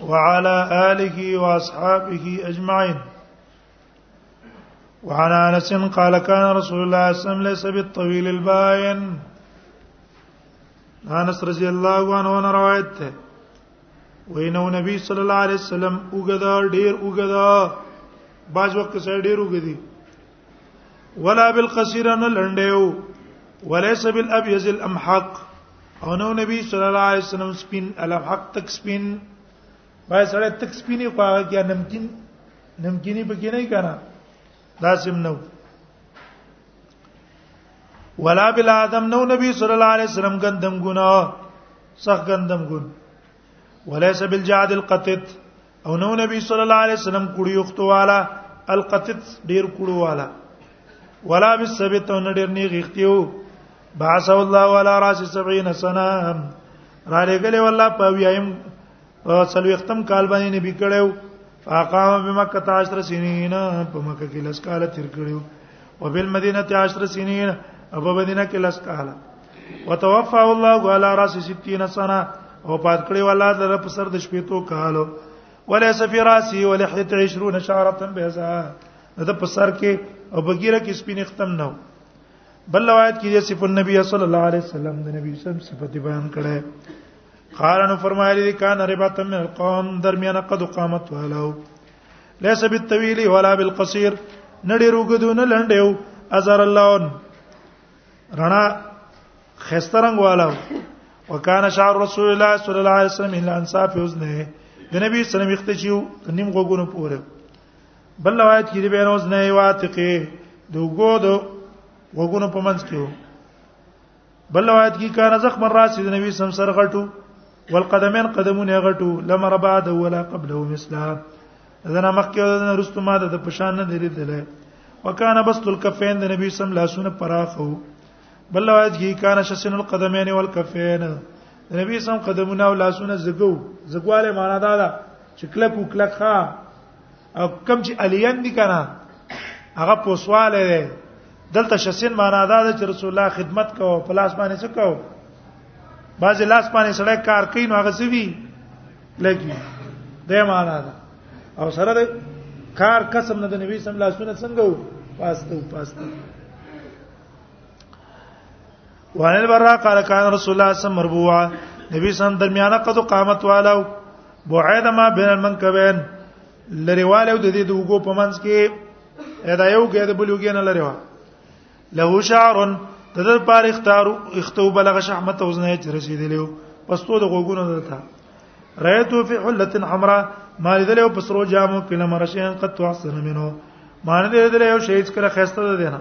وعلى آله وأصحابه أجمعين وعن انس قال كان رسول الله صلى الله عليه وسلم ليس بالطويل الباين انس رضی الله عنه نه روایت ده وینو نبی صلی الله علیه وسلم وګدا ډیر وګدا باج وخت سره ډیر وګدي ولا بالقصير نه لندیو وليس بالابيض الامحق او نو نبی صلی الله علیه وسلم سپین الامحق تک سپین بای سره تک سپینی خو هغه کې نمکین نمکینی پکې نه کنا دا سم نو ولا بلا ادم نو نبی صلی الله علیه وسلم ګندم ګنا سخ ګندم ګن وليس بالجعد القطت او نو نبی صلی الله علیه وسلم کړي وختو والا القتت ډیر کړو والا ولا بالثبت نو ډیر نه غختیو بعث الله ولا راس 70 سنه را لګلې والله په ویایم سلوختم کال باندې نبی کړو فاقام بمکه 10 سنین په مکه کې لس کال تیر کړو وبالمدینه 10 سنین او په مدینه کې لس کال وتوفى الله على راس 60 سنه او پات کړی ولا در په سر د شپې تو کالو ولا سفراسی ولا حت 20 شعره بهزا دا په سر کې او بغیره کې سپین ختم نه بل روایت کې صف النبي صلی الله علیه وسلم د نبی صلی الله صفات بیان کړه قال نو فرمایلی کان ربات من القوم درمیان قد قامت ولو ليس بالطويل ولا بالقصير نډیر وګدو نه لنډیو ازر الله رڼا خسترنګ والا وکانه شعر رسول الله صلی الله علیه وسلم الا انصاف حسنه د نبی صلی الله علیه وسلم وخت چې نیم غوګونو پوره بل روایت کې دی به نوز نه واتقه د وګو د وګونو په منځ کې بل روایت کې کان زخم راس د نبی صلی الله علیه وسلم سره غټو والقدمين قدمونه غټو لمر بعد ولا قبله مثله زنا مکه او رستو ما د پشان نه لري دله وکانه بس تل کفین د نبی صلی الله علیه وسلم پراخو بل روایت کې کانه شسن القدمین والکفین د نبی صلی الله قدمونه او لاسونه زګو زګواله معنا دا ده چې کلک او کلک ښا او کم چې الیان دي کنه هغه پوسواله ده دلته شسن معنا دا ده چې رسول الله خدمت کوو په لاس باندې څه کوو بعض لاس باندې سړی کار کوي نو هغه څه وی لګي دا معنا ده او سره د کار قسم نه د نبی صلی الله علیه وسلم څنګه و پاسته و پاسته وعن البراء قال كان رسول الله صلى الله عليه وسلم مربوعا نبی صلی الله درمیانه قد قامت والو بعید ما بین المنکبین لریواله د دې دوغو په منځ کې ادا یو کې د بلوګین لریواله له شعر د در پار اختار اختو بلغ شحمت او زنه چې رسیدلیو پستو د غوګونو دتا رایتو فی حلت حمراء ما لیدلو پسرو جامو کله مرشین قد توحسن منو ما نه لیدلو یو شی چې کله خسته ده نه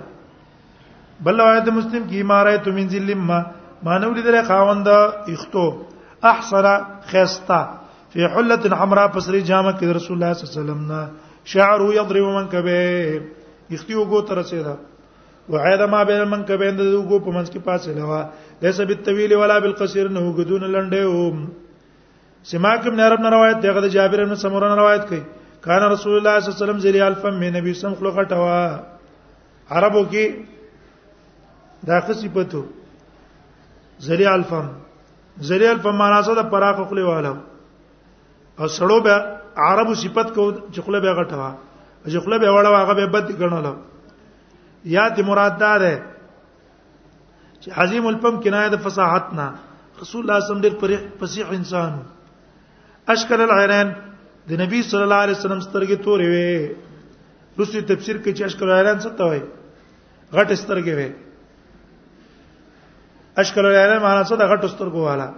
بل روایت مسلم کی ما رایت من ذل ما ما نه لیدلو خاوند اختو احسر خسته فی حله حمراء پسری جامه کې رسول الله صلی الله علیه وسلم نه شعر یضرب من کبه اختیو گو تر رسیدا وعید ما بین من کبه اند گو په منځ کې پاسه لوا لیس بالطویل ولا بالقصير نه غدون لنډه او سماک ابن عرب نه روایت دغه د جابر ابن سمره نه روایت کوي کان رسول الله صلی الله علیه وسلم ذلی الف من نبی سم خلقه ټوا عربو کې دا خصيبتو ذلی الفم زریل په معنا سره د پراخ خپل والا او سړو به عربو صفت کو چې خپل به غټه وا چې خپل به وړه هغه به بد ګڼل یا ته مراد ده چې عظیم الفم کنایه د فصاحت نه رسول الله صلی الله علیه وسلم ډېر فصیح انسان اشکل العینین د نبی صلی الله علیه وسلم سترګې تورې وې رسې تفسیر کې چې اشکل العینین څه ته وایي غټ سترګې وي اشکل العلم معنا څه د غټ سترګو والا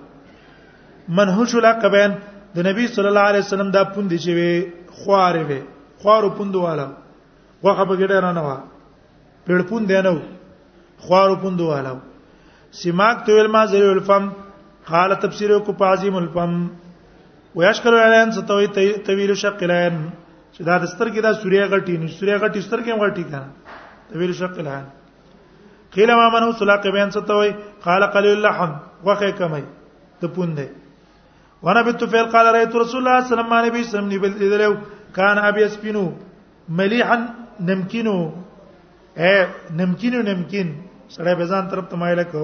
منحوش لقبین د نبی صلی الله علیه وسلم دا پوند چې وي خوارې وي خوارو پوند والا وخه په ګډه نه و پیړ پوند نه و خوارو پوند والا سماک تو علم ذل الفم قال تفسیر کو پازیم الفم ويشکل العلم ستوي طويل شقلين چې دا د سترګې دا سوریا غټي نه سوریا غټي سترګې هم غټي کړه د ویل شق الحال قیل ما منو سلاق بیان څه ته وای قال قليل اللحم وخه کمای ته پوندې وانا بنت فیل قال رایت رسول الله صلی الله علیه وسلم نبی دلو کان ابي اسپینو مليحا نمکینو اے نمکینو نمکین سړی به ځان طرف ته مایل کو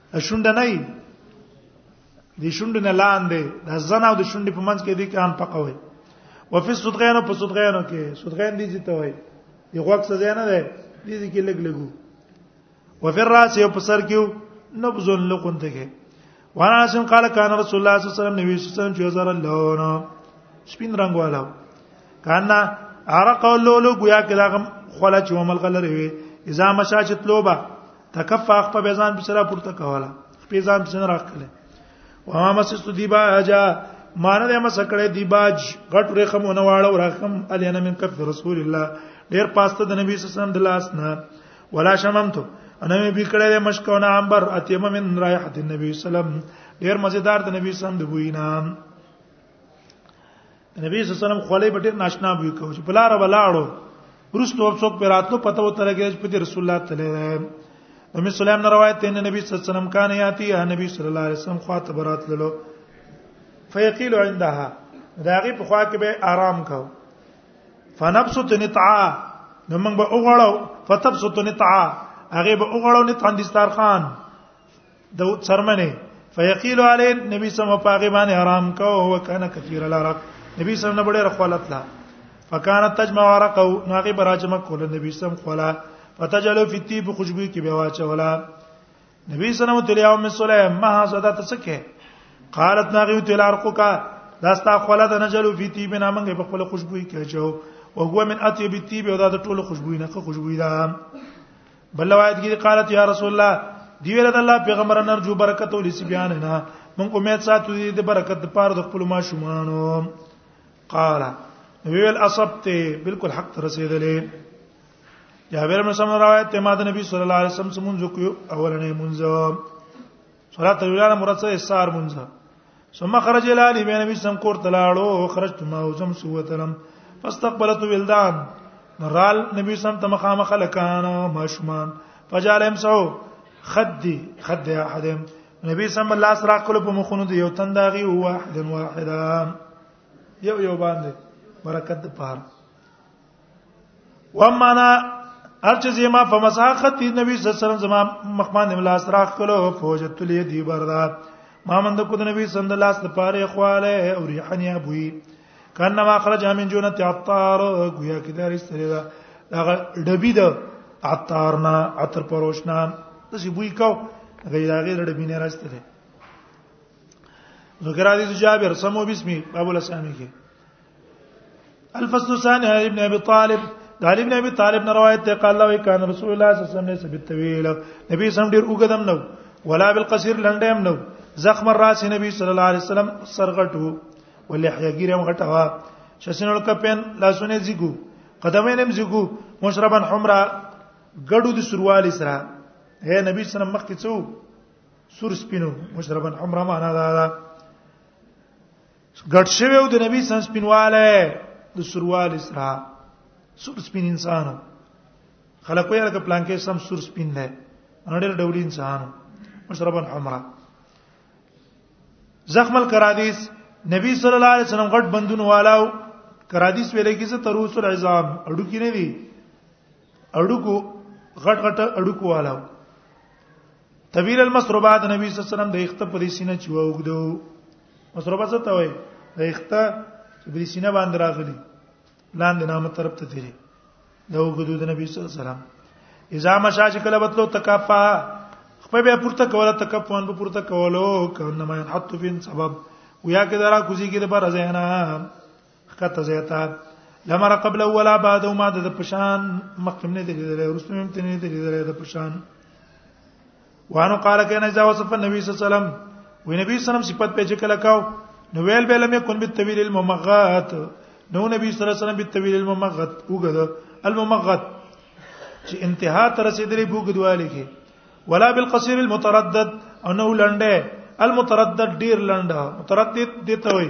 شونډه نه دي شونډه نه لاندې د زنا او د شونډې په منځ کې دي کان پقوي وفي صدغان په صدغان کې صدغان دي چې ته وای دی غوښ څه نه ده دي دي کې لګ لګو وفي الراس یو په سر کې نبذ لقون ته کې وانا اسم قال کان رسول الله صلی الله علیه وسلم نبی صلی الله علیه وسلم چې زر لون سپین رنگ والا کان عرق اللولو گویا کې دا خلا چې ومل غلره وي اذا مشاشت لوبه تکفا خپل بيزان په سره پورته کوله په ځان په سره راخله وها مسست دی باجا مان دې مس کړه دی باج غټ رخمونه واړه ورخم الینا من کف رسول الله ډیر پاسته د نبی صلی الله علیه وسلم د لاس نه ولا شممتو انا مې به کړه مشکونه انبر اتیمه من رایحه النبی صلی الله علیه وسلم ډیر مزیدار د نبی صلی الله علیه وسلم د بوینا نبی صلی الله علیه وسلم خولې به ډېر ناشنا بوي کو چې بلار ولاړو ورستو په څوک پیراتلو پته وته لګی چې په رسول الله تعالی نبی سلام نه روایت دی نبی صلی الله علیه وسلم کان یاتی یا نبی صلی الله علیه وسلم خواته برات للو فیقیل عندها داغي په خوا کې به آرام کاو فنفس تنطعا نو موږ به وګړو فتبس تنطعا هغه به وګړو نه تندستار خان د څرمنه فیقیل علی نبی صلی الله علیه و باندې حرام کو او کنه کثیر العرق نبی صلی الله علیه و ډیر خپلت لا فکانت تجمع ورقه ناغه براجمه کول نبی صلی الله علیه و خلا فتجلو فی الطیب خوشبو کې بیا واچولا نبی صلی الله علیه و تل یوم سلیم ما حسد تسکه قالت ناغه تل ارقو کا داستا خلا د نجلو فی الطیب نامنګ په خپل خوشبو کې چو او هو من اطیب الطیب او دا د ټولو خوشبو نه خوشبو ده بل روایت کې قالت یا رسول الله دی ویل د الله پیغمبر نرجو برکت ولې سی بیان نه مونږ امید ساتو دې د برکت د پاره د خپل ماشومانو قال ویل اصبت بالکل حق ته رسیدلې جابر بن سمره روایت ته ما د نبی صلی الله علیه وسلم څخه مونږ کو اولنې مونږ صلات الولاله مرڅه سار منځه ثم خرج الى علي بن ابي سم کور تلاړو خرجت ما وزم سوتلم فاستقبلت ولدان رال نبی سم ته مخامخ لکان ماشومان فجعل يمسو خدي خد احدهم نبی سم الله سره کول په مخونو دی یو تنداغي واحد واحد یو یو باندې برکت پاره ومانا هر چې زما په مساخت دی نبی صلی الله علیه وسلم زما مخمان املا سراخ کلو فوجت لی دی بردا ما مند کو د نبی صلی الله علیه وسلم پاره خواله او ریحانی ابوی کنا ما خرج من جنت عطار گویا کې دار استری دا هغه ډبی د عطارنا عطر پروشنا د سی بوی کو غیر هغه ډبی نه راستل ذکر حدیث جابر سمو بسم ابو الاسلام کې الفصل الثاني عن ابن ابي طالب د علي ابن ابي طالب نه روایت ته قال الله کان رسول الله صلی الله علیه وسلم ليس بالطويل نبی سم ډیر وګدم نو ولا بالقصير لنډم نو زخم الراس نبی صلی الله علیه وسلم سرغټو ولحیا ګیرم غټوا شسنل کپن لاسونه زیګو قدمینم زیګو مشربن حمرا ګړو د سروال سره هي نبی صلی الله علیه وسلم مخکې څو سور سپینو مشربن حمرا معنا دا, دا ګډ شوی او د نبی سم سپینواله د سروال اسرا سور سپین انسان خلک یې لکه پلان کې سم سور سپین دی نړۍ ډول انسان مشربن حمرا زخم القرادیس نبی صلی الله علیه وسلم غټ بندون والاو قرادیس ویلې کې څه تروس العظام اډو کې نه دی اډو کو غټ غټ اډو کو والاو طویل المسربات نبی صلی الله علیه وسلم د اخت په دې سینه چې وګدو مسربه څه ته وای د اخته چې په سینه باندې راغلي لاندې نامه طرف ته تیری دا وګدو د نبی صلی الله علیه وسلم اذا مشا چې کله بتلو تکفا خپل به پورته کوله تکفوان به پورته کولو کانه ما حط فين سبب ویا کې درا کوزي کې د بار ازینا خطه زیتا لمر قبل ولا بعد ما د پشان مخکم نه دي لري ورسته هم تنه دي لري د پشان وانه قال کین اذا وصف النبي صلی الله علیه وسلم و نبی صلی الله علیه وسلم صفات په چکه لکاو نو ویل به لم یکن بالطویل الممغات نو نبی صلی الله علیه وسلم بالطویل الممغت وګد الممغت چې انتها تر رسیدلې بوګدواله کې ولا بالقصير المتردد او نو لنډه المتردد ډیر لنډه متردد دي ته وي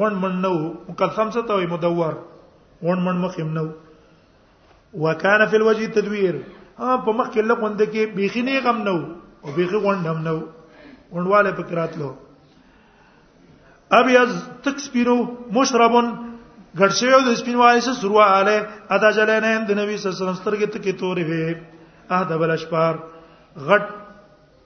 غون من نو مقدم څه ته وي مدور غون من مخیم نو وکانه فی الوجه تدویر ها په مخ کې لغوند کې بیخی نه غم نو او بیخی غون هم نو غونواله پکې راتلو ابيض تک سپینو مشربن ګډ شوی د سپینوالي سره سروا आले ادا جلې نه د نبی صلی الله علیه وسلم سترګې ته کې تورې وي اه د بل اشپار غټ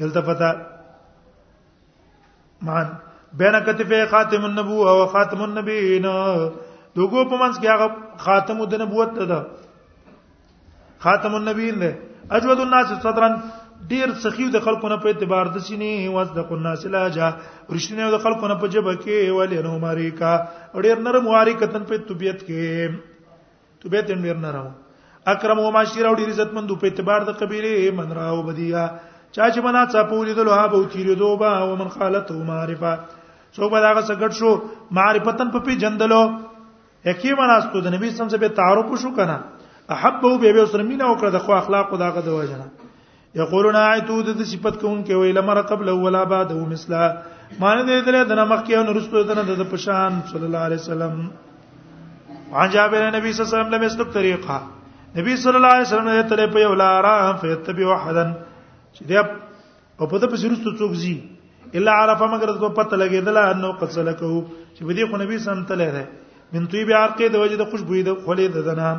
التفت معن بین کتفه خاتم النبوه او خاتم النبیین دغه په منځ کې هغه خاتم د نبوت ده خاتم النبیین ده اجود الناس صدرا ډیر سخیو د خلکو نه په اعتبار د سینې واس د کو الناس لاجا رښتینه د خلکو نه په جبه کې ولی نو ماریکا ډیر نرم واریکتن په طبیعت کې تو به تم ډیر نه راو اکرم او معاشره او ډیر عزت مند په اعتبار د قبيله من راو بدیا چا چې منا څه پوری د لوه به تیر دو با او من قالت معرفه څوک به داغه سګټ شو معرفتن په پی جندلو یکی مناستو د نبی سم سره تعارف شو کنه احبه به به سره مینا وکړه د خو اخلاق داغه د وجنه یقولون اعتو د صفت کون کې ویل مر قبل ولا بعد مثلا معنی دې درې د نمخ کې نو رسول دنه د پشان صلی الله علیه وسلم عن جابر نبی صلی الله علیه وسلم لم يسلك طريقه نبی صلی الله علیه وسلم ته تلې په یو لار فیتبع احدن چې دې او په دې په سرستو څوک زی الا عرف مگر ته پته لګیدل انه قد سلکو چې په دې خو نبی صلی الله علیه وسلم تلې ده من طيب عرقه د وجه د خوشبوې د خلې د دنان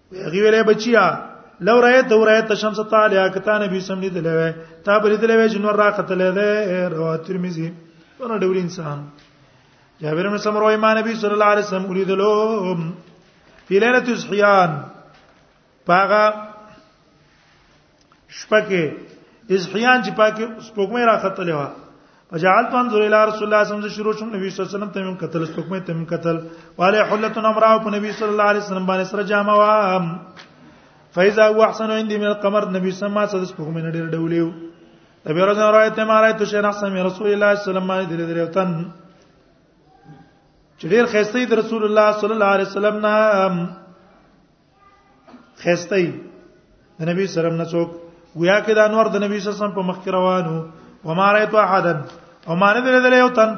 هغه ویلې بچیا لو رايت دو رايت شمس طالعه کته نبی سم لیدلې وې تا بل لیدلې وې جنور را قتلې ده رواه ترمذی ونه ډول انسان جابر بن سمره وايي ما نبی صلی الله علیه وسلم ولیدلو فی ليله الصحيان پاغه شپکه ازحیان چې پاکه سپوږمۍ راختلې و فجعلت انظر الى رسول الله صلی الله علیه وسلم شروع شم نبی صلی الله علیه وسلم تمیم قتل سپوږمۍ تمیم قتل والے حلت امرا په نبی صلی الله علیه وسلم باندې سره جامه وا فاذا هو احسن عندي من القمر نبی صلی الله علیه وسلم سپوږمۍ ډېر ډولیو نبی رضی الله عنه ته مارای ته شین احسن رسول الله صلی الله علیه وسلم باندې دې دې وتن چې ډېر خسته رسول الله صلی الله علیه وسلم نه خسته د نبی سلام نه څوک ویا کې د انور د نبی سلام په مخ کې روانو و ما رايت احد او ما نه درې درې یو تن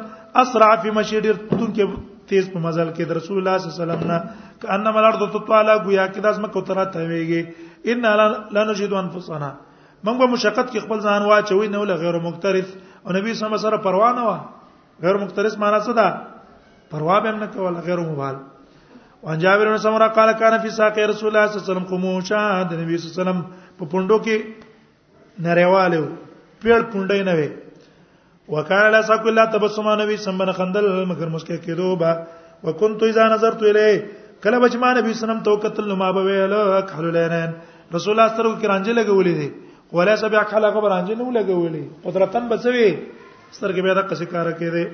اسرع فی مشی ډیر تون کې تیز په مزل کې د رسول الله صلی الله علیه وسلم نه کانه ملارد تطالا گویا کې داس مکه تر ته ویږي ان لا نجد انفسنا موږ به مشقت کې خپل ځان واچوي نه ول غیر مقترف او نبی سم سره پروا نه و غیر مختلس معنا څه ده پروا به نه کول غیر مبال وان جابر بن سمره قال كان في ساق رسول الله صلى الله عليه وسلم قموشا د نبی صلی الله علیه وسلم په پوندو کې نریوالو پیړ پوندې نه وي وکال لا ساق الله تبسم نبی سمبر خندل مگر مسکه کېدو با وکنت اذا نظرت الیه کله بچما نبی سلام تو قتل ما به ویل کحل لینن رسول الله سره کې رانجه لګولې دي ولا سبع خلق برانجه نو لګولې قدرتن بچوي سترګې بیا د قصې کار کې دی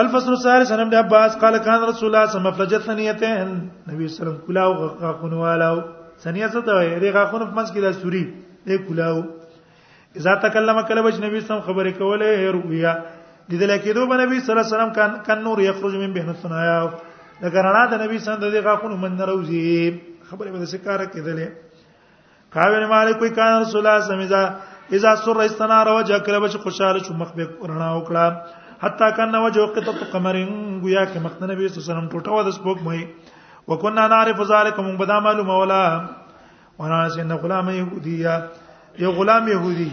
الفصل الثالث عن ابن عباس قال كان رسول الله صلى الله عليه وسلم فلجت ثنيتين نبی صلی الله علیه وسلم کلاو غاخونه والاو ثنیه څه ته وایي دغه غاخونه په منځ کې د سوري د کلاو اذا تکلم کله وجه نبی صلی الله علیه وسلم خبرې کوله رؤیا د دې لکه دوه نبی صلی الله علیه وسلم کان کان نور یخرج من بین الثنایا د ګرنا د نبی صلی الله علیه وسلم د غاخونه من روزي خبرې به د سکاره کېدلې کاوی مالک کوئی کان رسول الله سمزا اذا سر استنار وجه کله بچ خوشاله شو مخ به رڼا وکړه حتا کان وجه قطه قمرین گویا کې مخ نبی صلی الله علیه وسلم ټوټه ود سپوک مې وکنا نعرف ذالک من بدا معلوم ولا وانا سن غلام يهوديه یو غلام يهودي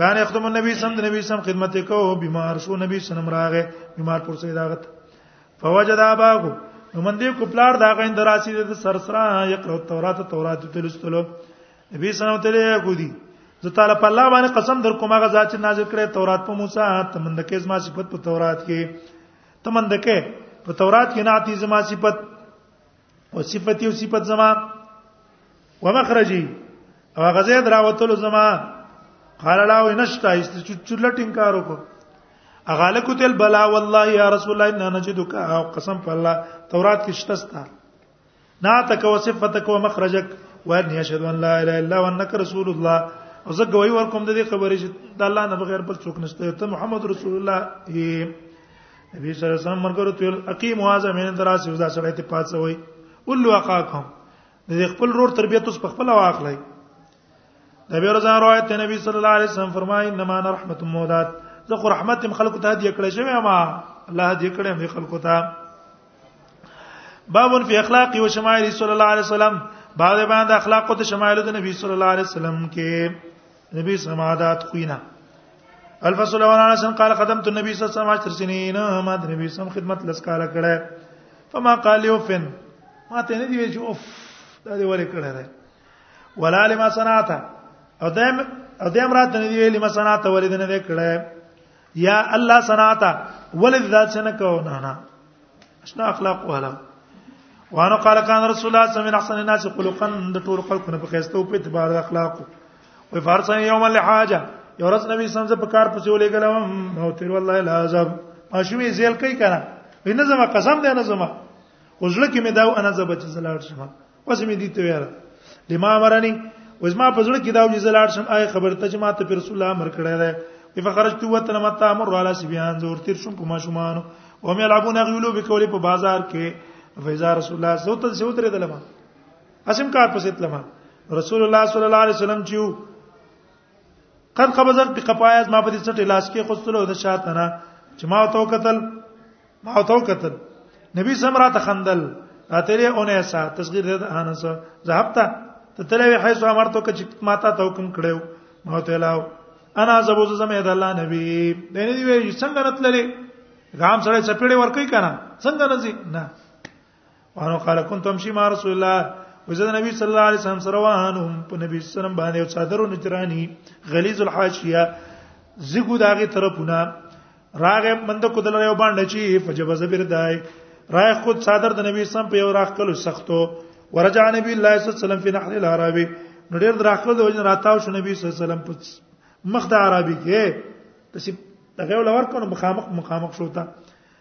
کان اخدم النبي صلی الله علیه وسلم خدمت کو بیمار شو نبی صلی الله علیه وسلم راغه بیمار پر سیداغت فوجد اباه نو من دې کو پلار دا غین دراسی د سرسرا یقرا تورات تورات تلستلو نبی صلی الله علیه وسلم کو دي زه تعالی په الله باندې قسم در کوم هغه ذات چې نازل کړي تورات په موسی ته من د کې زما صفت په تورات کې ته من د کې په تورات کې نعتی زما صفت او صفتی او صفت زما ومخرجی او غزه دراوتلو زما قال لا ونشتا است چولټ انکار وکړو اغالکو تل بلا والله یا رسول الله ان نجدک او قسم په الله تورات کې شته ستا ناتک وصفتک ومخرجک وان یشهد ان لا اله الا وانک رسول الله او زه ګوي ورکوم د دې خبرې چې د الله نه بغیر بل څوک نشته ته محمد رسول الله نبی صلی الله علیه وسلم مرګرو تل اقیم واعظه مین تراس یو دا سره ته پاتوي اول وقاکم د خپل رور تربیت اوس په خپل واخلای د بیا رضا روایت ته نبی صلی الله علیه وسلم فرمایي انما انا رحمت مودات زه خو رحمت تم خلکو ته هدیه کړی شوی ما الله هدیه کړی مې خلکو ته باب فی اخلاق و شمائل صلی الله علیه وسلم بعد باندې اخلاق او شمائل د نبی صلی الله علیه وسلم کې نبی سمادات کوینا الفصل الاول عن انس قال خدمت النبي صلى الله عليه وسلم عشر سنين ما د نبی سم خدمت لس کاله کړه فما قال يوفن ما ته نه دی ویل چې اوف دا دی ولې کړه ده ولا لما صنعت او دیم او دیم رات نه دی ویل ما صنعت ولې نه کړه یا الله صنعت ولې ذات څنګه کو نه نه اشنا اخلاق وهلا وانا قال كان رسول الله صلى الله عليه وسلم من احسن الناس خلقا د ټول خلکو نه په خسته او په اعتبار د اخلاق او فارسن يوم لحاجه یو ورځ نبی صلی الله علیه وسلم په کار پسې ولېګلم او تیر والله العذاب ماشومې زیل کوي کنه وینځم قسم دی نه زما وزړه کې مې دا انا زبچ زلاړ شمه پس مې دي ته ویل لما مرني وز ما په زړه کې دا وځي زلار شم آی خبر ته چې ما ته پر رسول الله امر کړی دی وی فخرجت وتن متا امر علی سبیان زور تیر شم په ماشومان او مې لعبون غیلو به کولې په بازار کې فیزا رسول الله صلی الله علیه وسلم تر دلما اسم کار پسې تلما رسول الله صلی الله علیه وسلم چې قد قبضت بقفایز ما په دې څټه لاس کې خستلو د شاتنه چې ما تو قتل ما تو قتل نبی سمرا ته خندل اترې اونې سا تصغیر ده انس ذهبت ته تلوي حيث امرته کچ ما ته حکم کړو ما ته لاو انا زبوز زمه د الله نبی دنه دی وی څنګه راتللې غام سره چپېړې ور کوي کنه څنګه نزي نه وانه قال كنت امشي مع رسول الله وزد نبی صلی الله علیه وسلم سره وانهم په نبی صلی الله علیه وسلم باندې او صادرو نترانی غلیظ الحاشیه زګو داغه طرفونه راغه مند کو دلره یو باندې چی فجب زبر دای راغ خود صادر د نبی صلی په یو راخ کلو سختو ورجع نبی الله صلی الله علیه وسلم فی نحل العربی نو ډیر دراخله د وجه راتاو شو نبی صلی الله علیه وسلم په مخ د عربی کې تاسو دغه ولور کونه مخامخ مخامخ شو تا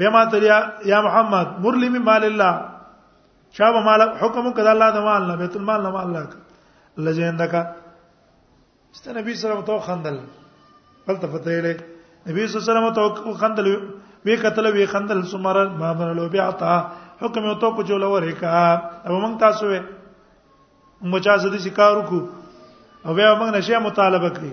به ما تریا یا محمد مرلی من مال الله چا به مال حکم کړه الله د مال نه بیت المال نه مال الله لجندک است نبی صلی الله علیه وسلم تو خندل بل تفتیله نبی صلی الله علیه وسلم تو خندل وی قتل وی خندل سمر ما مرلو بیا تا حکم تو کو جوړ ورکا او موږ تاسو وې موږ چا سدي شکار وکړو او بیا موږ نشه مطالبه کړی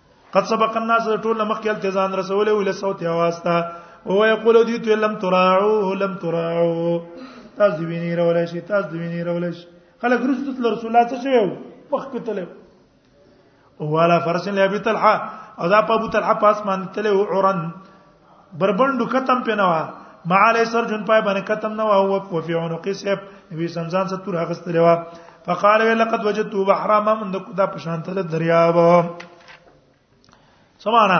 قد سبق الناس ټول مخکې التزان رسوله ویل صوت आवाज تا او یقول دی تو لم تراعو لم تراعو تاسو دی ویني راول شي تاسو دی ویني راول شي خلک رسول الله رسول الله څه شوی مخکې تله او والا فرس لابي طلحه او دا په ابو طلحه پاس باندې تله عورن بربندو کتم پنوا ما علی سر جون پای باندې کتم نه او او فی عنق سیف نبی سمزان څه تور هغه ستلې وا فقال لقد وجدت بحر ما من دا پشان تل دریاب سمانا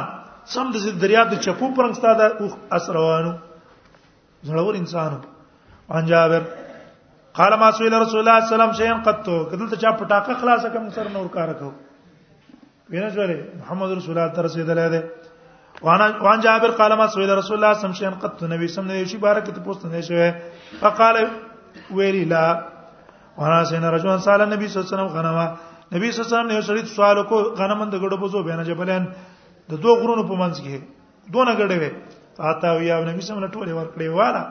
سم د دریاب د چپو پرنګ ستاده او اسروانو زړور انسانو ان جابر قال ما سئل رسول الله صلی الله علیه وسلم شيئا قط کدل ته چا پټاکه خلاص کم سر نور کار کو وینه جوړه محمد رسول الله تر رسیدلې ده وانا وان جابر قال ما سئل رسول الله صم شيئا قد نبی صم نه شي بارکت پوسټ نه شوی فقال ویلی لا وانا سین رجوان سال نبی صلی الله علیه وسلم غنما نبی صلی الله علیه وسلم نه شریط سوال کو غنمند غړو بوزو بینه جبلین د دوه غرونو په منځ کې دونه ګډه وي اته او یا نبی سم له ټوله ور کړی والا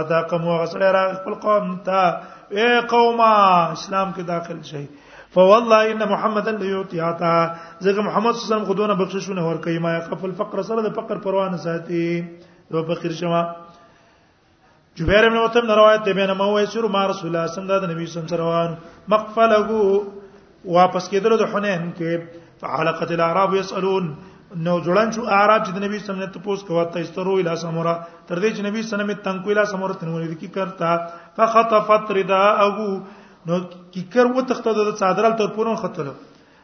اته کوم هغه سره را خپل قوم ته اے قومه اسلام کې داخل شي فوالله ان محمدا ليعطيها ځکه محمد صلی الله علیه وسلم خودونه بخششونه ور کوي ما خپل فقر سره د فقر پروانه ساتي او فقیر شوه جبیر بن مطعم روایت دی بینما هو یسر ما رسول الله صلی الله علیه وسلم نبی صلی الله علیه وسلم مقفله واپس کېدل د حنین کې فعلقت الاعراب يسالون نو جوړان شو اعراب چې د نبی صلی الله علیه وسلم ته پوس کوه ته استرو اله سمورا تر دې چې نبی صلی الله علیه وسلم تنکو اله سمورا تنوري د کی کرتا فخطفت رداءه نو کی کر و تخته د صادرل تر پورن خطلو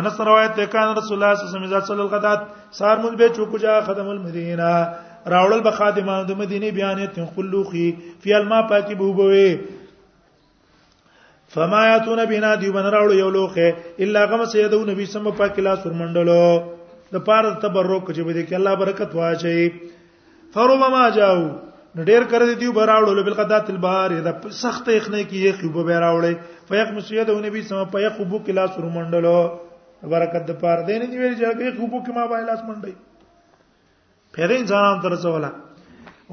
انس روایت ده کان رسول الله صلی الله علیه وسلم اذا صلی الغدات سار مون به چوکو جا خدم المدینه راوړل به خادمانو د مدینه بیانې تن خلوخي فی الماء پاکي بوبوي فما یاتون بنا دی بن راوړ یو لوخه الا غم سیدو نبی سم پاک لا سرمندلو د پاره تبرک چې به دې کې الله برکت واچي فربما جاو نو ډیر کړه دې دیو براوړل بل قدات البار دا سخت یخنه کې یې خو به راوړې فیق مسیده نبی سم په یخ بو کې لاس ورمنډلو برکت د پاره دې نه دی ویل چې یخ بو کې ما به لاس منډي پیغه انسانان تر څولا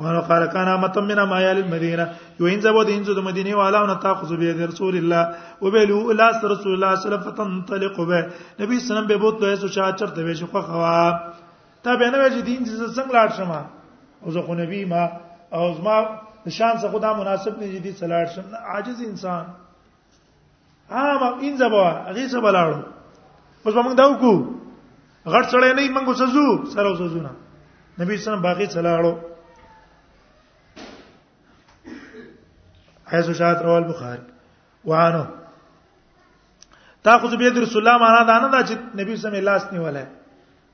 ونه قال کان متم من ما یال المدینه یو انځه بو دې انځه د مدینه والا نه تاخذ به د رسول الله او به لو لاس رسول الله صلی الله علیه وسلم فتنطلق به نبی سلام به بوت له سو چا چرته به شو خوا تا به نه وځي دین چې څنګه لاړ شم او زه خو نبی ما او زما شان څخه دا مناسب نه دي چې لاړ شم عاجز انسان عام ان زبا هغه څه بلاړو اوس موږ دا وکړو غټ سړی نه موږ وسزو سره وسزو نه نبی صلی الله علیه وسلم باقی چلاړو حيث شاهد رواه البخاري وانه تاخذ بيد رسول الله معنا دا نه دا چې نبی سم الله اس نیولای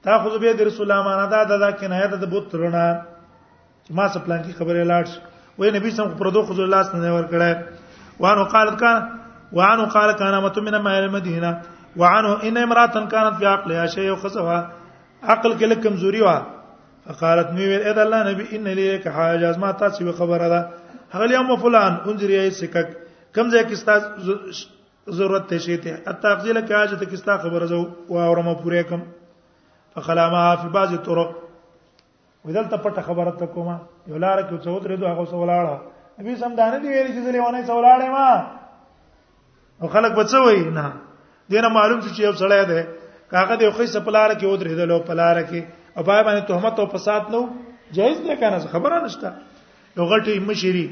تاخذ بيد رسول الله معنا دا دا کنایه د بوت رونه چې ما سپلان کی خبره لاړ وې نبی سم پر دوه خذ الله اس نه ور کړه وانه قالت کان وانه قال کان مت من ما المدینه وعنه ان امراه كانت في عقلها شيء خصها عقل کې لکه کمزوري و فقالت نو ویل اذا الله نبی ان لیک حاجه ما تاسو به خبره ده هغه یوم فلان انذر یې سکک کم ځای کې ستاسو ضرورت ته شي ته التغزیل کې حاجه ته کې ستاسو خبره زو او اورمه پوره کم فخلاما فی بعض الطرق ودلته پټه خبره ته کومه یو لار کې څو درې دوه هغه سولاړه نبی سم دانه دی ویل چې زلې ونه سولاړې ما او خلک به څه وایي نه دینه معلوم شي چې یو سړی دی کاغه د خو څه پلار کې ودرېدل او پلار کې او پای باندې تهمت او فساد نو جایز نه کنه خبره نشته یو غلطي مشری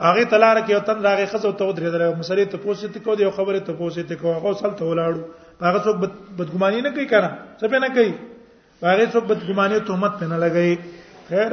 هغه تلار کې او تن راغې خزو ته ودرېدل او مسلې ته پوسې ته کو دی خبره ته پوسې ته کو هغه سل ته ولاړو هغه څوک بدګماني نه کوي کنه څه په نه کوي هغه څوک بدګماني تهمت په نه لګي خیر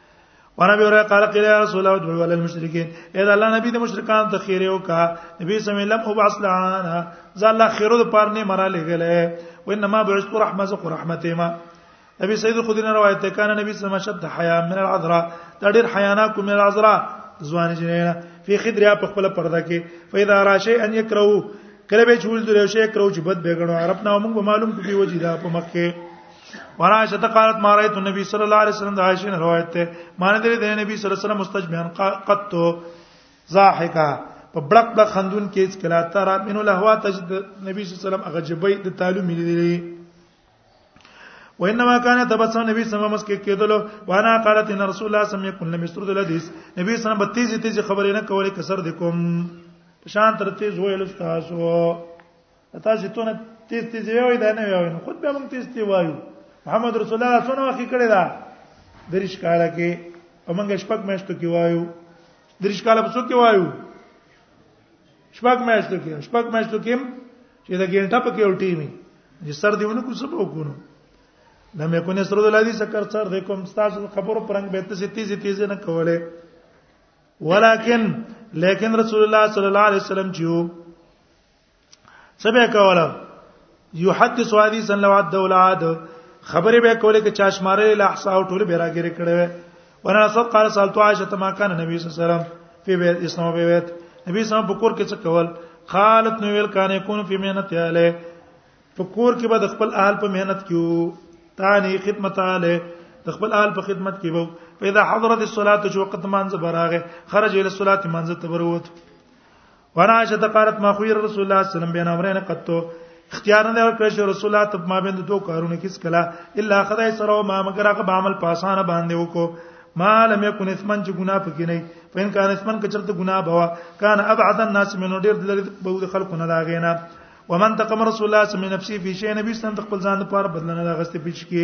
وانا به وره قال قيل يا رسول الله ادعو على المشركين اذا الله نبی د مشرکان ته خیره وکا نبی سم لم هو اصلان ز الله خیره د پار نه مرا لګله وانما بعثت رحمه ز رحمته ما نبی سید خدین روایت ده کان نبی سم شد حیا من العذراء تدیر حیانا کوم العذراء ځوان جنینا فی خدریا په خپل پرده کې فاذا راشی ان یکرو کله به چول درې شی کرو چې بد بیګنو عرب نه موږ معلوم کوي وجیدا په مخ کې ورایشه ته قالت ما رايت النبي صلى الله عليه وسلم د عائشه نه روایت ته معنی درې د نبی صلی الله علیه وسلم مستجبهن قط ضاحکا په بلک بلک خندون کې اس کلا تر منو لهوا تج نبی صلی الله علیه وسلم هغه جبې د تعلق ملي وانما كان تبسم نبی صلی الله علیه وسلم کېدلو وانا قالت ان رسول الله صلی الله علیه وسلم يقول لم يسترد الحديث نبی صلی الله علیه وسلم په تیزه تیزه خبرې نه کولې کسر د کوم شان تر تیز ویل تاسو تا چې تونه تیز تیز وی دا نه وی نو خود به موږ تیز تیز وایو محمد رسول الله څونه وخت کړی دا درش کاله کې موږ شپږ میاشتو کې وایو درش کاله په څو کې وایو شپږ میاشتو کې شپږ میاشتو کې چې دا ګینټه په کې الټی می چې سر دیونه کو څه وکونو نه مې کو نه سره د لادي سکر سر د کوم تاسو خبرو پرنګ به ته تیز تیز نه کوله ولکن لیکن رسول الله صلی الله علیه وسلم چې سبه کوله یحدث حدیثا لو عد اولاد خبره به کوله کې چاشماره له احساء او ټول به راګری کړي وانا صد قال سالت عائشه ما كان النبي صلی الله علیه وسلم فی بیت اسلام په بیت نبی صاحب په کور کې څه کول قالت نو ویل کانه کون فی مهنت اله په کور کې به د خپل اهل په مهنت کیو تانی خدمت اله د خپل اهل په خدمت کې وو فاذا حضرت الصلاه چې وخت مانځ براغه خرج الى الصلاه مانځ ته وروت ورعائشه قالت ما خير رسول الله صلى الله عليه وسلم بين امرين قط اختیار نه ورکړ شو رسول الله تب ما بند دوه کارونه کیس کلا الا خدای سره ما مگر هغه عمل پاسانه باندې وکړو ما لم يكن اسمن چې ګناه پکې نه فین کان اسمن کچرته ګناه بوا کان ابعد الناس من ډیر دلری بو د خلکو نه لاغینا ومن تقم رسول الله صلی الله علیه وسلم نفسي فی شی نبی صلی الله علیه وسلم خپل ځان لپاره بدلنه غسته پیچ کی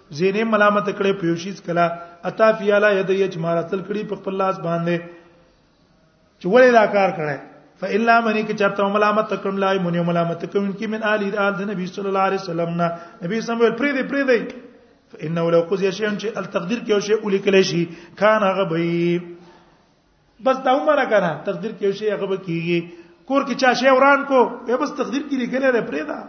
زینې ملامت کړي په یوشیز کلا اتا فیالا ید یجمارتل کړي په خپل لاس باندې چې ولې دا کار کړي فإلا من کی چرته ملامت کړم لای مونږ ملامت کوم کی من آل آل د نبی صلی الله علیه وسلم نه نبی سم ویل پری دی پری دی فإنه لو قضي شيئا چې التقدير کې شی الیکل شي کان هغه به بس دا عمره کنه تقدیر کې شی هغه به کیږي کور کې چا شی وران کو به بس تقدیر کې لیکل لري پرې دا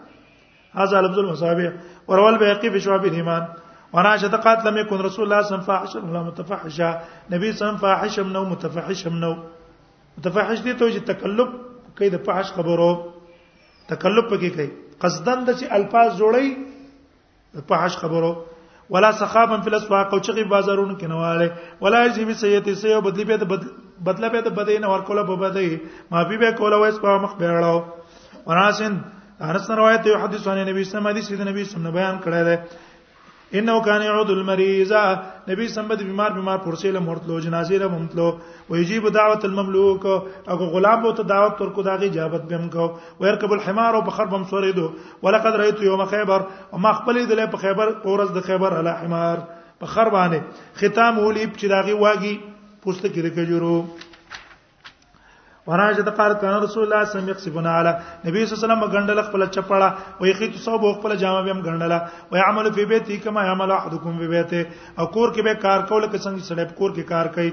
هاذا لفظ المصابه ورول بهقي في شعب الايمان وانا شتقات لم يكن رسول الله صلى الله عليه وسلم فاحشا ولا متفحشا نبي صلى الله عليه وسلم فاحشا منه متفحشا منه متفحش دي ته چې تکلف کوي د فحش خبرو تکلف پکې کوي قصدن د چې الفاظ جوړي په حج خبرو ولا سخابا فی الاسواق او چغی بازارونو کې نواله ولا یجی بی سیئه سیئه بدلی به بدله به د بدین ور کوله په بدی ما بي به کوله وس په مخ بیړاو وراسن انس روایت یو حدیث باندې نبی صلی الله علیه وسلم نبی صلی الله بیان کړی دی انه کان يعود المريض نبی سم بد بیمار بیمار پرسیل مرتلو جنازې له ممتلو و یجیب دعوت المملوک او غلام بو ته دعوت ورکو داغي اجابت بهم کو ويركب الحمار او بخر بم سوریدو ولقد رايت يوم خيبر ما خپل د په خيبر اورز د خيبر علی حمار په خر باندې ختام ولي چې داغي واګي پوسټ کې د کجورو وراجه د قال کان رسول الله صلی الله علیه وسلم یقصبنا علی نبی صلی الله علیه وسلم غندل خپل چپړه وای خیت صوب خپل جامه بهم غندل وای عمل فی بیتی کما عمل احدکم فی بیته او کور کې به کار کول کسنګ سړی کور کې کار کوي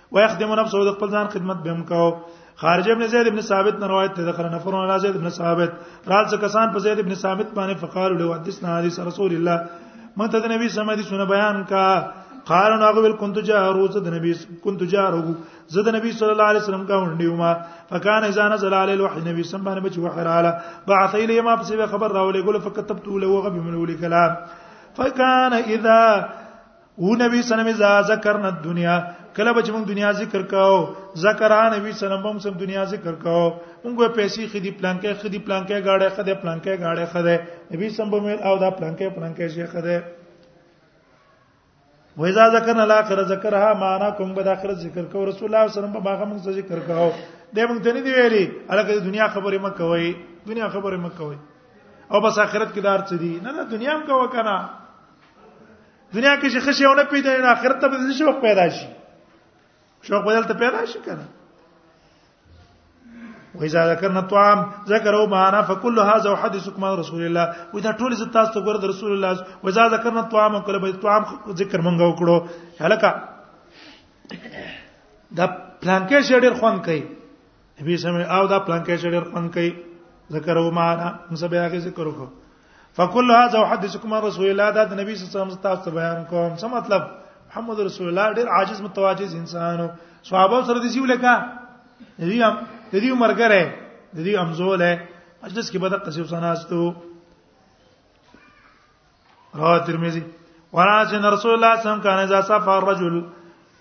ويخدم نفسه د خپل ځان خدمت به هم کاو خارج ابن زید ابن ثابت نه روایت ده خره نفر نه زید ابن ثابت رال څه کسان په زید ابن ثابت باندې فقالو له حدیثنا حدیث رسول الله مته د نبی سم حدیث نه بیان کا قال نو هغه كنت جارو زه د نبی كنت جارو زه د نبی صلی الله علیه وسلم کا ونډیو ما فکان اذا نزل علی الوحی نبی سم باندې بچ وحی رااله بعث الی ما پس خبر راولې ګل فكتبت له غبي من ولي کلام فکان اذا او نبی صلی الله علیه وسلم ذکرنا دنیا کله به چې موږ دنیا ذکر کاو ذکرها نبی صلی الله علیه وسلم هم دنیا ذکر کاو موږ پیسې خدي پلانکې خدي پلانکې گاډه خدي پلانکې گاډه خدي نبی صلی الله علیه وسلم او دا پلانکې پلانکې شي خدي وإذا ذكرنا الآخرة ذكرها معنا کوم به د آخرت ذکر کو رسول الله صلی الله علیه وسلم په باغه موږ ذکر کاو د موږ ته نه دی ویلي الکه د دنیا خبرې مکه وای دنیا خبرې مکه وای او بس آخرت کې دار څه دي نه نه دنیا هم کوه کنه دنیا کې چې خشي ونه پیدا نه آخرت ته به شوق پیدا شي شوق بدل ته پیدا شي کنه وإذا ذكرنا الطعام ذكروا معنا فكل هذا وحدثكم عن رسول الله وإذا ټول ز تاسو ته ګور رسول الله وإذا ذكرنا الطعام کله به طعام ذکر مونږ وکړو هلکه دا پلانکې شډیر خوان کوي نبی سمې او دا پلانکې شډیر خوان کوي ذکروا معنا موږ به هغه ذکر وکړو فكل هذا احدثكم عن رسول الله دا د نبی صلی الله علیه وسلم تاسو بیان کوم څه مطلب محمد رسول الله ډیر عاجز متواجز انسانو صحابه سره دي سیو لکه دې هم دې مرګره دې هم زوله مجلس کې بده قصیب سناستو رواه ترمذی ورا چې رسول الله صلی الله علیه وسلم کان اذا سافر رجل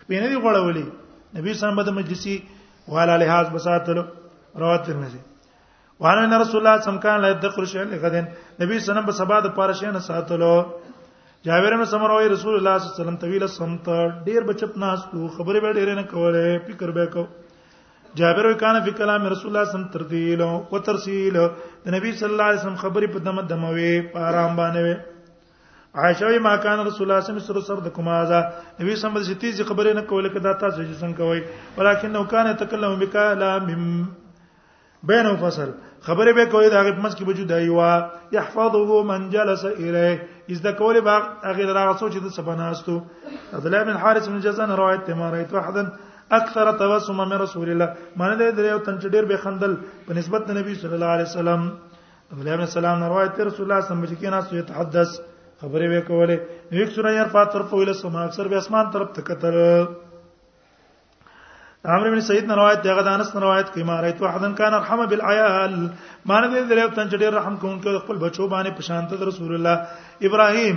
خپې نه دی غړولې نبی صلی الله علیه وسلم مجلسی والا لحاظ بساتلو روات ترمذی وان ان رسول الله صم کان لا يدخل شيئا لغدن نبی صلی الله علیه وسلم په سبا د پاره شین ساتلو جابر بن سمره وی رسول الله صلی الله علیه وسلم طویل سمت ډیر بچپ ناس کو خبره به ډیر نه کوله فکر به کو جابر وی کان فی کلام رسول الله صلی الله علیه وسلم ترتیل او ترسیل د نبی صلی الله علیه وسلم خبره په دمه دموي په آرام باندې عائشہ وی ما کان رسول الله صلی الله علیه وسلم د کومه ازا نبی سم د شتیز خبرې نه کوله کدا تاسو چې څنګه کوي ولکن نو کان تکلم بکلام بین فصل خبرې به کوي دا غیب مس کې وجود دی وا يحفظه من جلس الیه از د کولې باغ هغه دراغه سوچ د سبناستو عبد الله بن حارث بن جزان روایت ته ما رايت وحدن اکثر تبسم من رسول الله معنی دې درې او تن چې ډېر به خندل په نسبت د نبی صلی الله علیه وسلم ابو لهب السلام نه روایت رسول الله صلی الله علیه وسلم چې کینا سو يتحدث خبرې وکولې نو یک سره یې فات طرف ویل سم اکثر به اسمان طرف ته کتل عمرو بن سعید نه روایت دغه د انس نه روایت کوي ما رايت وحدن کان رحم بالعيال ما نه دې درو تن چې ډېر رحم کوونکی خپل بچو باندې پشانته رسول الله ابراهيم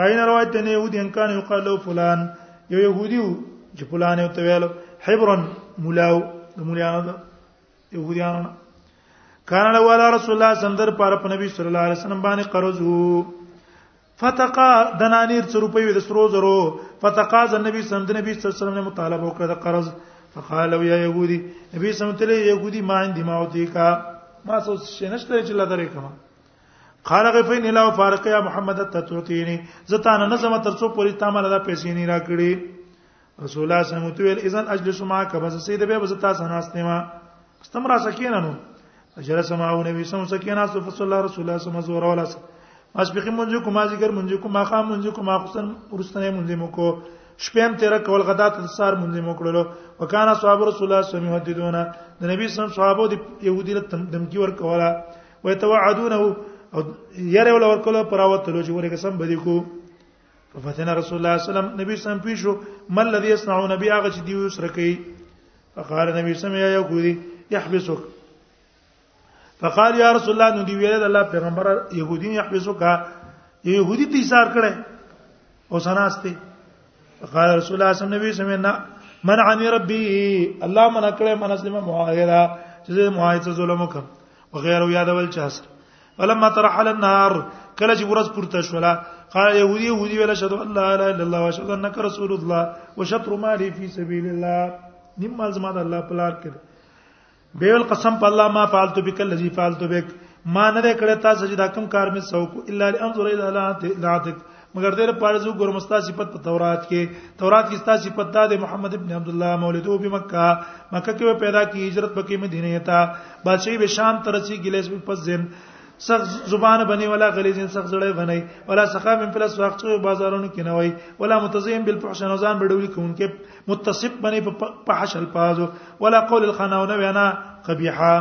راین روایت ته يهودي ان کان یقال له فلان یو يهودي چې فلان یو تویل حبرن مولاو د مولیانو د يهوديانو کان له والا رسول الله سندر پر په نبی صلی الله علیه وسلم باندې قرض فتقا دنانیر څو روپۍ د سرو زرو فتقا ز نبی صلی الله علیه وسلم نه مطالبه وکړه د قرض فقال يا يهودي نبی صلی الله علیه وسلم ته يهودي ما عندي ما اوتیکا ما څه شنشته چې لدرې کما قال غفين الى فارق يا محمد تتوتيني زتانه نظم تر څو پوری تامل دا پیسې نه راکړي رسول الله صلی الله علیه وسلم اذن اجلس ما کبز سید به بز تاسو ناشته ما استم را سکینا نو اجلس ما او نبی سم سکینا صلی الله علیه رسول الله صلی الله علیه وسلم ولا ماس بخي منځ کو ما ذکر منځ کو ما خام منځ کو ما حسن ورستنه منځ مو کو شپم تیر کول غدا ته سار منځ مو کړلو وکانا صحابه رسول الله صلی الله علیه وسلم د نبی صلی الله علیه وسلم صحابه د يهودي له دمکی ور کوله ويتوعدونه او یره ول ورکول پر اوتلو چې ورګه سم بدی کو ففتن رسول الله صلی الله علیه وسلم نبی سم پیشو مل الذي يصنعون بي هغه چې دی وسره کوي فقال نبی سم یا يهودي يحبسك فقال يا رسول الله نو دی ویل الله پیغمبر يهودي يحبسك يهودي تی سار کړي او سناسته فقال رسول الله صلی الله علیه وسلم نبی سم نه منعني ربي الله منع کړي منسلمه معاهده چې معاهده ظلم وکړ وغيره یادول چې حاصل ولما ترحل النار کله چې ورځ پورته شولا قال يهودي يهودي ولا شهد ان لا اله الا الله واشهد انك رسول الله وشطر مالي في سبيل الله نیم مال زما د الله په لار کې به ول قسم په الله ما فعلت بك الذي فعلت بك ما نه کړه تاسو چې دا کوم کار مې سوکو الا لانظر الى ذاتك مګر دې لپاره زو ګورم ستا صفت په تورات کې تورات کې ستا صفت دا د محمد ابن عبد الله مولده په مکه مکه کې پیدا کی هجرت پکې مدینه ته بادشاہي به شام ترسي ګلیس په پزن سخت زبان بنی ولا غلیظین سخت زړه بنی ولا سخا من پلس وخت څو بازارونو کې نه وای ولا متزین بالفحش نوزان بډولی کوونکې متصف بنی په حشل پازو ولا قول الخناونه وینا قبیحه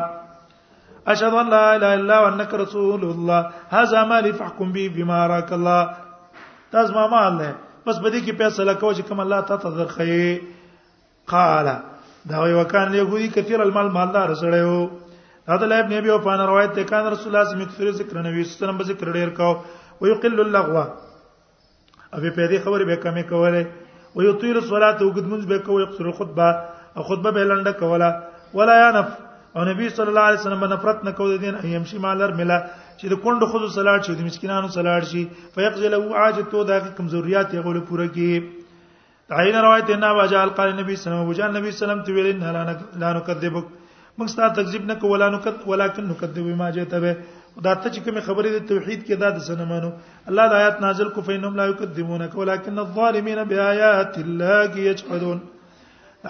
اشهد ان لا اله الا وانك رسول الله هذا ما لي فحكم به بما راك الله تاسو ما مال ده بس بده کې فیصله کوي چې کوم الله ته تذرخي قال دا وی وکان له غوي کثیر المال مالدار سره یو هذا لا ابن ابي وفان روایت ته کان رسول الله صلی الله علیه وسلم ذکر نبی صلی الله علیه وسلم ذکر ډیر کاو ويقل اللغو ابي په دې خبره به کمې کوله او یو طویل صلات او قدمنز به کوي قصر خطبه او خطبه به لنډه کوله ولا ينف او نبی صلی الله علیه وسلم نفرت نه کوي دین ایم شي مالر ملا چې د کندو خود صلات شي د مسکینانو صلات شي فیقضل او عاجتو د کمزوریات یې غول پوره کی تعین روایت نه واجا قال نبی صلی الله علیه وسلم نبی صلی الله علیه وسلم ویل نه لا نکذبک موږ ستاسو تکذیب نه کوو ولا نکذب ولکن نکذب ما جئت به دا ته چې کوم خبرې د توحید کې دا د سنمانو الله د آیات نازل کو فینهم لا یکذبونک ولکن الظالمین بیاات الله یجحدون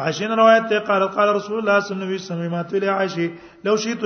عشان روایت ته قال قال رسول الله صلی الله علیه وسلم ما تل عائشه لو شئت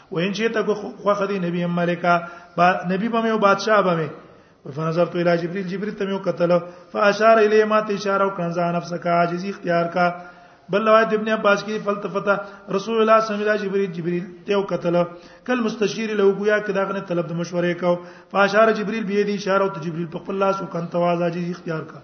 وین چې ته خو خدي نبی ملکا با نبی به مې او بادشاہ به مې فنظرت الى جبريل جبريل ته مې قتل فاشار اليه ما ته اشاره وکړه ځان نفس کا عاجزي اختیار کا بل روایت ابن عباس کې فلتفت رسول الله صلی الله علیه جبريل جبريل ته او قتل کل مستشیر له ګویا کې داغه نه طلب د مشورې کو فاشار جبريل به دې اشاره او جبريل په خپل لاس وکنت واز عاجزي اختیار کا